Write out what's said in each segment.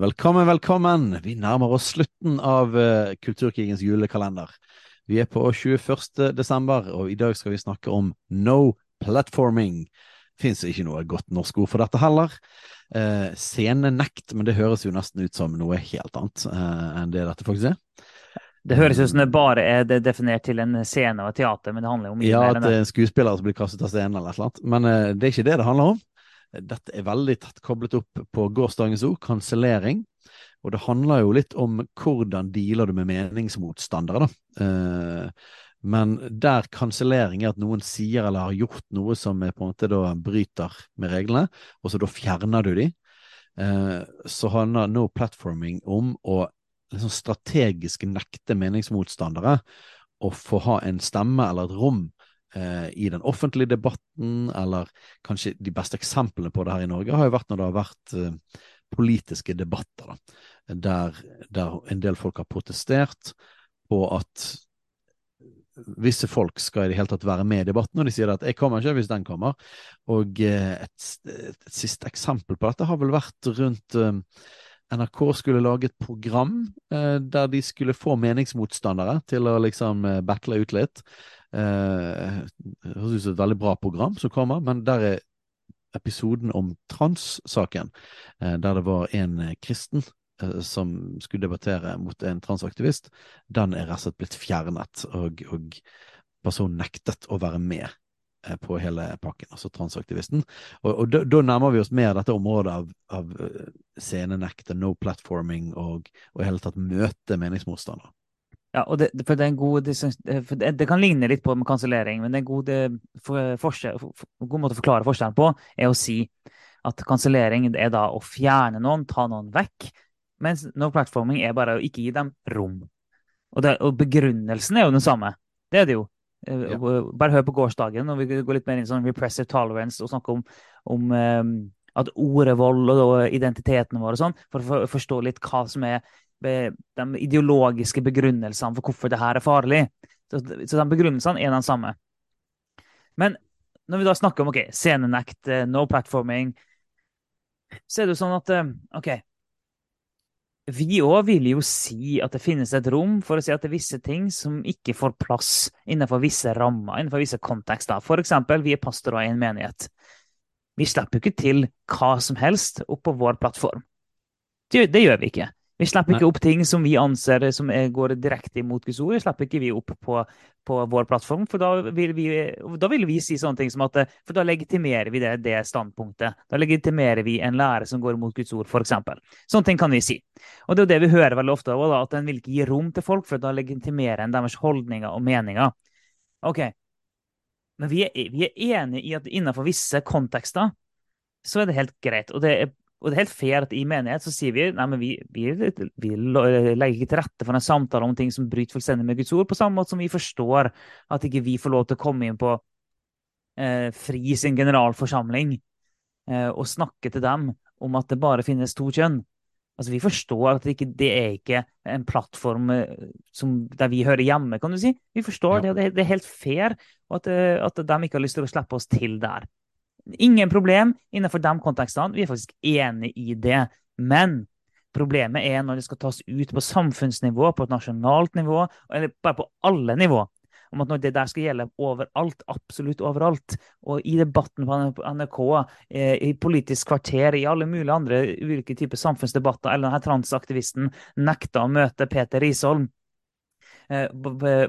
Velkommen, velkommen. Vi nærmer oss slutten av uh, Kulturkrigens julekalender. Vi er på 21. desember, og i dag skal vi snakke om no platforming. Fins ikke noe godt norsk ord for dette heller. Eh, scenenekt, men det høres jo nesten ut som noe helt annet eh, enn det dette faktisk er. Det høres ut som det bare er det definert til en scene og et teater, men det handler om mye ja, mer enn det det. er en skuespiller som blir kastet av scenen eller et eller annet. Men eh, det er ikke det det handler om. Dette er veldig tett koblet opp på gårsdagens ord, kansellering. Og det handler jo litt om hvordan dealer du med meningsmotstandere, da. Eh, men der kansellering er at noen sier eller har gjort noe som er på en måte da bryter med reglene, og så da fjerner du de, eh, så handler no platforming om å liksom strategisk nekte meningsmotstandere å få ha en stemme eller et rom i den offentlige debatten, eller kanskje de beste eksemplene på det her i Norge har jo vært når det har vært eh, politiske debatter, da, der, der en del folk har protestert på at visse folk skal i det hele tatt være med i debatten, og de sier at 'jeg kommer ikke hvis den kommer'. Og eh, et, et siste eksempel på dette har vel vært rundt eh, NRK skulle lage et program eh, der de skulle få meningsmotstandere til å liksom eh, battle ut litt. Eh, Det høres ut som et veldig bra program som kommer, men der er episoden om trans-saken, eh, der det var en eh, kristen eh, som skulle debattere mot en transaktivist, den er rett og slett blitt fjernet, og, og personen nektet å være med eh, på hele pakken, altså transaktivisten. Og, og da, da nærmer vi oss mer dette området av, av eh, scenenekt, no platforming og i hele tatt møte meningsmotstandere. Ja, og det, for det, er en god, det, for det, kan ligne litt på med kansellering, men det er en god, for, forskjell, for, for, god måte å forklare forskjellen på er å si at kansellering er da å fjerne noen, ta noen vekk, mens no platforming er bare å ikke gi dem rom. Og, det, og begrunnelsen er jo den samme. Det er det jo. Eh, Ja. Bare hør på gårsdagen, når vi går litt mer inn i sånn repressive tolerance og snakker om, om eh, at ordevold og, identiteten vår og sånn, for å for, forstå litt hva som er de ideologiske begrunnelsene for hvorfor det her er farlig. Så, så de begrunnelsene er de samme. Men når vi da snakker om ok, scenenekt, eh, no platforming, så er det jo sånn at eh, OK Vi òg vil jo si at det finnes et rom for å si at det er visse ting som ikke får plass innenfor visse rammer, innenfor visse kontekster. For eksempel, vi er pastorer i en menighet. Vi slipper jo ikke til hva som helst opp på vår plattform. Det, det gjør vi ikke. Vi slipper ikke opp ting som vi anser som er, går direkte imot Guds ord. Slipper ikke vi opp på, på vår plattform, for da vil, vi, da vil vi si sånne ting som at For da legitimerer vi det, det standpunktet. Da legitimerer vi en lære som går imot Guds ord, f.eks. Sånne ting kan vi si. Og det er jo det vi hører veldig ofte, da, at en vil ikke gi rom til folk, for da legitimerer en deres holdninger og meninger. Ok, men vi er, vi er enige i at innenfor visse kontekster så er det helt greit. Og det er, og det er helt fair at i menighet så sier vi nei, men vi, vi, vi legger ikke til rette for en samtale om ting som bryter fullstendig med Guds ord, på samme måte som vi forstår at ikke vi får lov til å komme inn på eh, FRI sin generalforsamling eh, og snakke til dem om at det bare finnes to kjønn. Altså, Vi forstår at det, ikke, det er ikke en plattform eh, som, der vi hører hjemme, kan du si. Vi forstår Ja. det, og det, er helt fair at, eh, at de ikke har lyst til å slippe oss til der. Ingen problem innenfor de kontekstene. Vi er faktisk enig i det. Men problemet er når det skal tas ut på samfunnsnivå, på et nasjonalt nivå, eller bare på alle nivå. Om at når det der skal gjelde overalt, absolutt overalt. Og i debatten på NRK, eh, i Politisk kvarter, i alle mulige andre ulike typer samfunnsdebatter, eller denne transaktivisten nekta å møte Peter Risholm. Eh,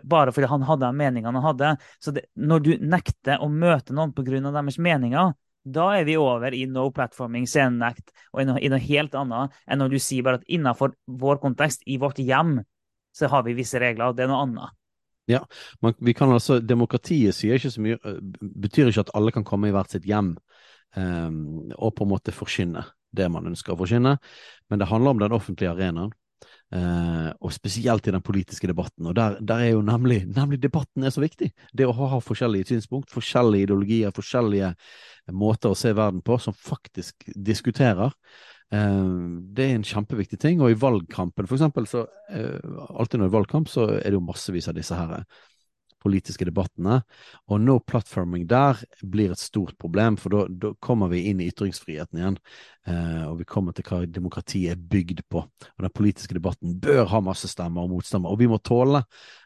Bare fordi han hadde de meningene han hadde. Så det, når du nekter å møte noen pga. deres meninger, da er vi over i no platforming, scenenekt og i noe, i noe helt annet enn når du sier bare at innenfor vår kontekst, i vårt hjem, så har vi visse regler, og det er noe annet. Man, vi kan altså, Demokratiet sier ikke så mye, betyr ikke at alle kan komme i hvert sitt hjem um, og på en måte forkynne. det man ønsker å forkynne, men det handler om den offentlige arenaen. Eh, og spesielt i den politiske debatten. Og der, der er jo nemlig, nemlig, debatten er så viktig. Det å ha, ha forskjellige synspunkt, forskjellige ideologier, forskjellige måter å se verden på, som faktisk diskuterer. Uh, det er en kjempeviktig ting. Og i valgkampen, for eksempel, så uh, alltid når det er valgkamp, så er det jo massevis av disse her politiske debattene. Og no platforming der blir et stort problem, for da kommer vi inn i ytringsfriheten igjen. Eh, og vi kommer til hva demokratiet er bygd på. Og den politiske debatten bør ha masse stemmer og motstemmer, og vi må tåle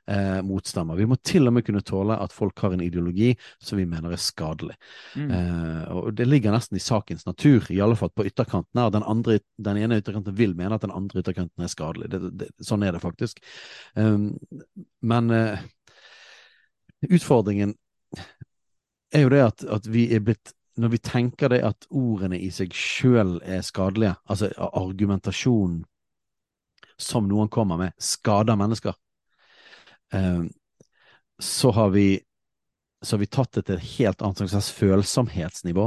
eh, motstemmer. Vi må til og med kunne tåle at folk har en ideologi som vi mener er skadelig. Mm. Eh, og det ligger nesten i sakens natur, i alle fall på ytterkantene, og Den, andre, den ene ytterkanten vil mene at den andre ytterkanten er skadelig. Det, det, sånn er det faktisk. Um, men eh, Utfordringen er jo det at, at, vi er blitt Når vi tenker det at ordene i seg sjøl er skadelige, altså argumentasjonen som noen kommer med, skader mennesker, eh, så har vi så har vi tatt det til et helt annet slags følsomhetsnivå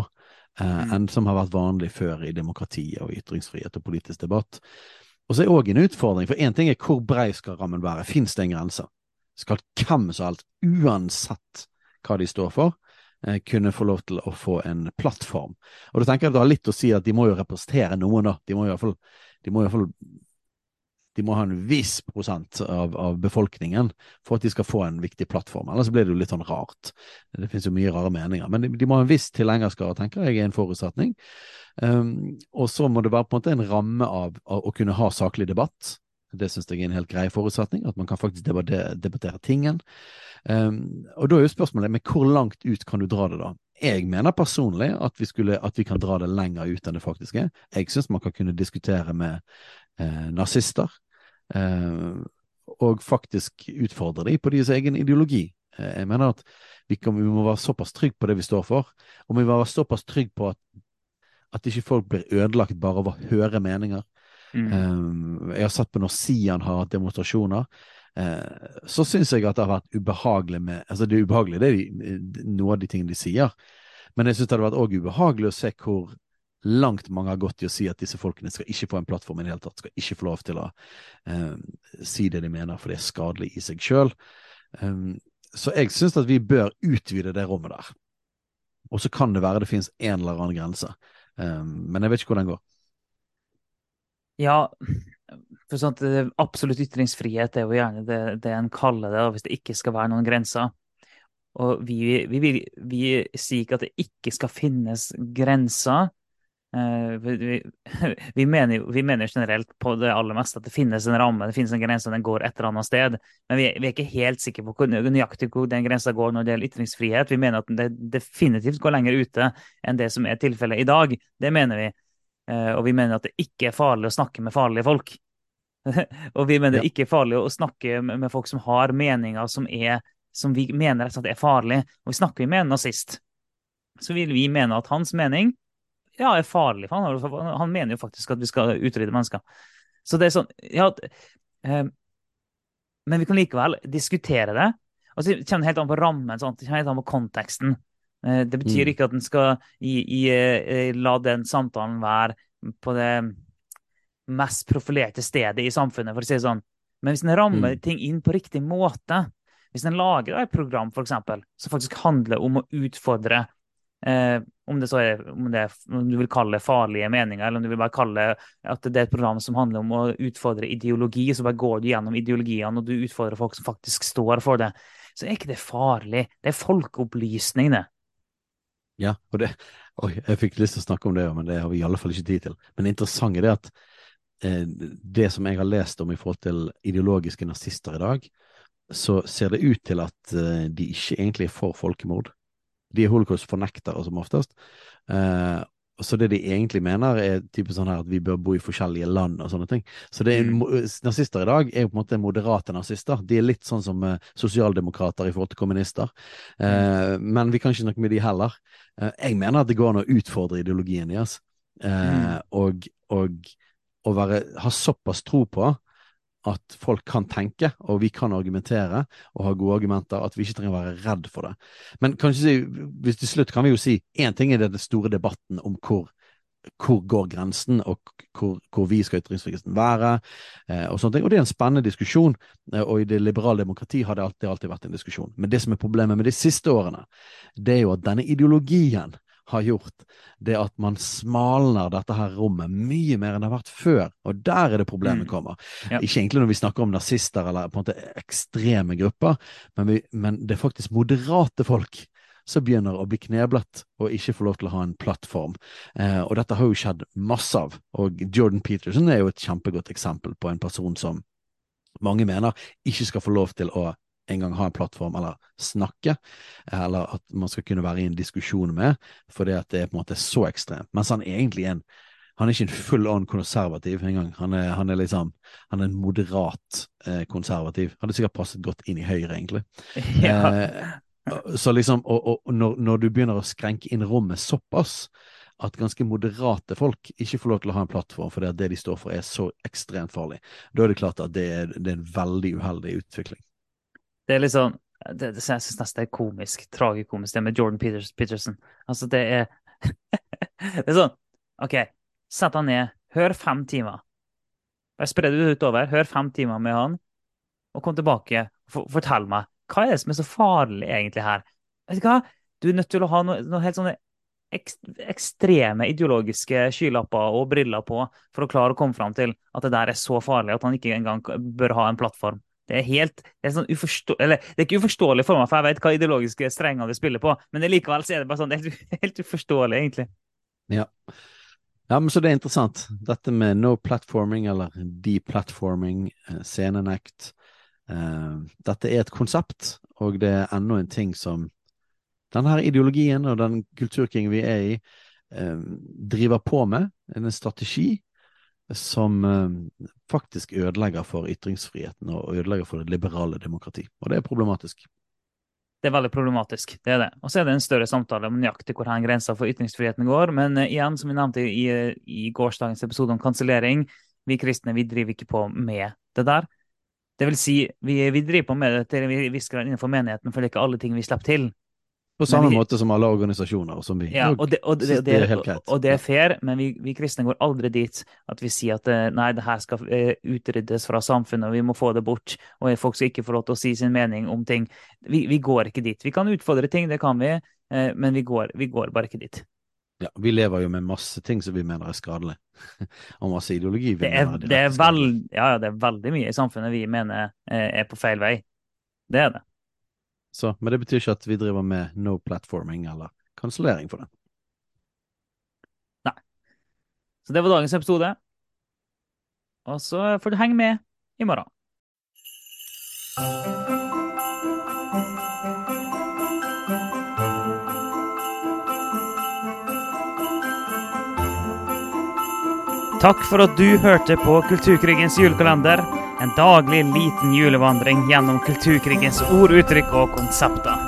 eh, mm. enn som har vært vanlig før i demokrati og ytringsfrihet og politisk debatt. Og så er òg en utfordring, for én ting er hvor brei skal rammen være, fins det en grense? Skal hvem som helst, uansett hva de står for, eh, kunne få lov til å få en plattform. Og du tenker at det har litt å si at de må jo representere noen, da. De må iallfall de de må ha en viss prosent av, av, befolkningen for at de skal få en viktig plattform. Ellers blir det jo litt sånn rart. Det finnes jo mye rare meninger. Men de, de må ha en viss tilhengerskare, tenker jeg er en forutsetning. Um, og så må det være på en måte en ramme av, av å kunne ha saklig debatt. Det synes jeg er en helt grei forutsetning, at man kan faktisk debattere, tingen. Um, og da er jo spørsmålet men hvor langt ut kan du dra det, da? Jeg mener personlig at vi, skulle, at vi kan dra det lenger ut enn det faktisk er. Jeg synes man kan kunne diskutere med eh, nazister, eh, og faktisk utfordre dem på deres egen ideologi. Eh, jeg mener at vi, kan, vi, må være såpass trygge på det vi står for, og vi må være såpass trygge på at, at ikke folk blir ødelagt bare av å høre meninger. Mm. Um, jeg har sett på når Sian har hatt demonstrasjoner. Uh, så syns jeg at det har vært ubehagelig med Altså, det er ubehagelig, det er noe av de tingene de sier. Men jeg syns det hadde vært òg ubehagelig å se hvor langt mange har gått i å si at disse folkene skal ikke få en plattform i det hele tatt. Skal ikke få lov til å eh, si det de mener, for det er skadelig i seg sjøl. Um, så jeg syns at vi bør utvide det rommet der. Og så kan det være det finnes en eller annen grense. Um, men jeg vet ikke hvor den går. Ja, for sånt, absolutt ytringsfrihet er jo gjerne det, det en kaller det, hvis det ikke skal være noen grenser. Og vi, vi, vi, vi sier ikke at det ikke skal finnes grenser. Uh, vi, mener, vi mener generelt på det aller meste at det finnes en ramme, det finnes en grense, den går et eller annet sted. Men vi, er ikke helt sikre på hvor, nøyaktig hvor den grensa går når det gjelder ytringsfrihet. Vi mener at det definitivt går lenger ute enn det som er tilfellet i dag. Det mener vi. Eh, og vi mener at det ikke er farlig å snakke med farlige folk. og vi mener ja. det ikke er farlig å snakke med folk som har meninger som, er, som vi mener er farlige. Og vi snakker med en nazist, så vil vi mene at hans mening ja, er farlig. For han, han mener jo faktisk at vi skal utrydde mennesker. Så det er sånn ja, eh, Men vi kan likevel diskutere det. Og så kommer det helt an på rammen, sånn, det kommer helt an på konteksten. Eh, det betyr mm. ikke at en skal i, i, eh, la den samtalen være på det mest profilerte stedet i samfunnet, for å si det sånn. Men hvis en rammer mm. ting inn på riktig måte, hvis en lager et program for eksempel, som faktisk handler om å utfordre eh, om, det så er, om, det, om du vil kalle det farlige meninger, eller om du vil bare kalle at det er et program som handler om å utfordre ideologi, så bare går du gjennom ideologiene og du utfordrer folk som faktisk står for det, så er ikke det farlig. Det er folkeopplysning, det. Ja, og det Oi, jeg fikk lyst til å snakke om det, men det har vi i alle fall ikke tid til. Men det interessante er at eh, det som jeg har lest om i forhold til ideologiske nazister i dag, så ser det ut til at eh, de ikke egentlig er for folkemord. De er holocaust-fornektere som oftest. Eh, så det de egentlig mener, er type sånn her at vi bør bo i forskjellige land og sånne ting. Så det er, mm. nazister i dag er jo på en måte moderate nazister. De er litt sånn som uh, sosialdemokrater i forhold til kommunister. Uh, mm. Men vi kan ikke snakke med de heller. Uh, jeg mener at det går an å utfordre ideologien deres. Mm. Og, og, og være, ha såpass tro på at folk kan tenke, og vi kan argumentere og ha gode argumenter, at vi ikke trenger å være redd for det. Men kanskje, hvis til slutt kan vi jo si én ting er den store debatten om hvor hvor går grensen, og hvor, hvor vi skal ytringsfriheten være, eh, og sånne ting. Og det er en spennende diskusjon, eh, og i det liberale demokrati har det alltid, alltid vært en diskusjon. Men det som er problemet med de siste årene, det er jo at denne ideologien har gjort, det at man smalner dette her rommet mye mer enn det har vært før. Og der er det problemet Mm. kommer. Ja. Ikke egentlig når vi snakker om nazister eller på en måte ekstreme grupper, men, vi, men det er faktisk moderate folk som begynner å bli kneblet og ikke få lov til å ha en plattform. Eh, og dette har jo skjedd masse av. Og Jordan Peterson er jo et kjempegodt eksempel på en person som mange mener ikke skal få lov til å engang ha en plattform eller snakke, eller at man skal kunne være i en diskusjon med, fordi at det er på en måte så ekstremt. Mens han egentlig er en han er ikke en full on konservativ engang. Han er, han er liksom han er en moderat eh, konservativ. Hadde sikkert passet godt inn i Høyre, egentlig. Ja. Eh, så liksom, og, og når, når du begynner å skrenke inn rommet såpass at ganske moderate folk ikke får lov til å ha en plattform fordi det de står for er så ekstremt farlig, da er det klart at det er, det er en veldig uheldig utvikling. Det er sånn det, det, Jeg syns nesten det er komisk, tragikomisk, det med Jordan Peters, Peterson. Altså, det er Det er sånn OK, sett han ned, hør fem timer. Bare spre det utover, hør fem timer med han, og kom tilbake og for, fortell meg hva er det som er så farlig egentlig her. Vet du hva? Du er nødt til å ha noe, noe helt sånne ekstreme ideologiske skylapper og briller på for å klare å komme fram til at det der er så farlig at han ikke engang bør ha en plattform. Det er helt det er sånn uforstå eller, det er ikke uforståelig for meg, for jeg vet hva ideologiske strenger det spiller på, men likevel er det bare sånn, det er helt, helt uforståelig, egentlig. Ja. ja, men så det er interessant. Dette med no platforming eller deplatforming, eh, scenenekt. Eh, dette er et konsept, og det er enda en ting som denne ideologien og den kulturkringen vi er i, eh, driver på med. En strategi som eh, faktisk ødelegger for ytringsfriheten og ødelegger for det liberale demokrati. Og det er problematisk. Det er veldig problematisk. det er det. Og så er det en større samtale om nøyaktig hvor hen grensa for ytringsfriheten går. Men uh, igjen, som vi nevnte i, i gårsdagens episode om kansellering, vi kristne vi driver ikke på med det der. Det vil si, vi, vi driver på med det til en viss grad innenfor menigheten, for det er ikke alle ting vi slipper til. På samme vi- måte som alle organisasjoner. Som vi, Ja, og det, og det, det, og det er fair, men vi, vi kristne går aldri dit at vi sier at eh, nei, det her skal eh, utryddes fra samfunnet, og vi må få det bort, og folk skal ikke få lov til å si sin mening om ting. Vi, vi går ikke dit. Vi kan utfordre ting, det kan vi, eh, men vi går, vi går bare ikke dit. Ja, vi lever jo med masse ting som vi mener er skadelig, og masse ideologi vi Det er, mener er det er, veld, ja, ja, det er veldig mye i samfunnet vi mener er på feil vei. Det er det. Så, men det betyr ikke at vi driver med no platforming eller kansellering for den. Nei. Så det var dagens episode. Og så får du henge med i morgen. Takk for at du hørte på Kulturkrigens julekalender. En daglig liten julevandring gjennom kulturkrigens ord, uttrykk og konsepter.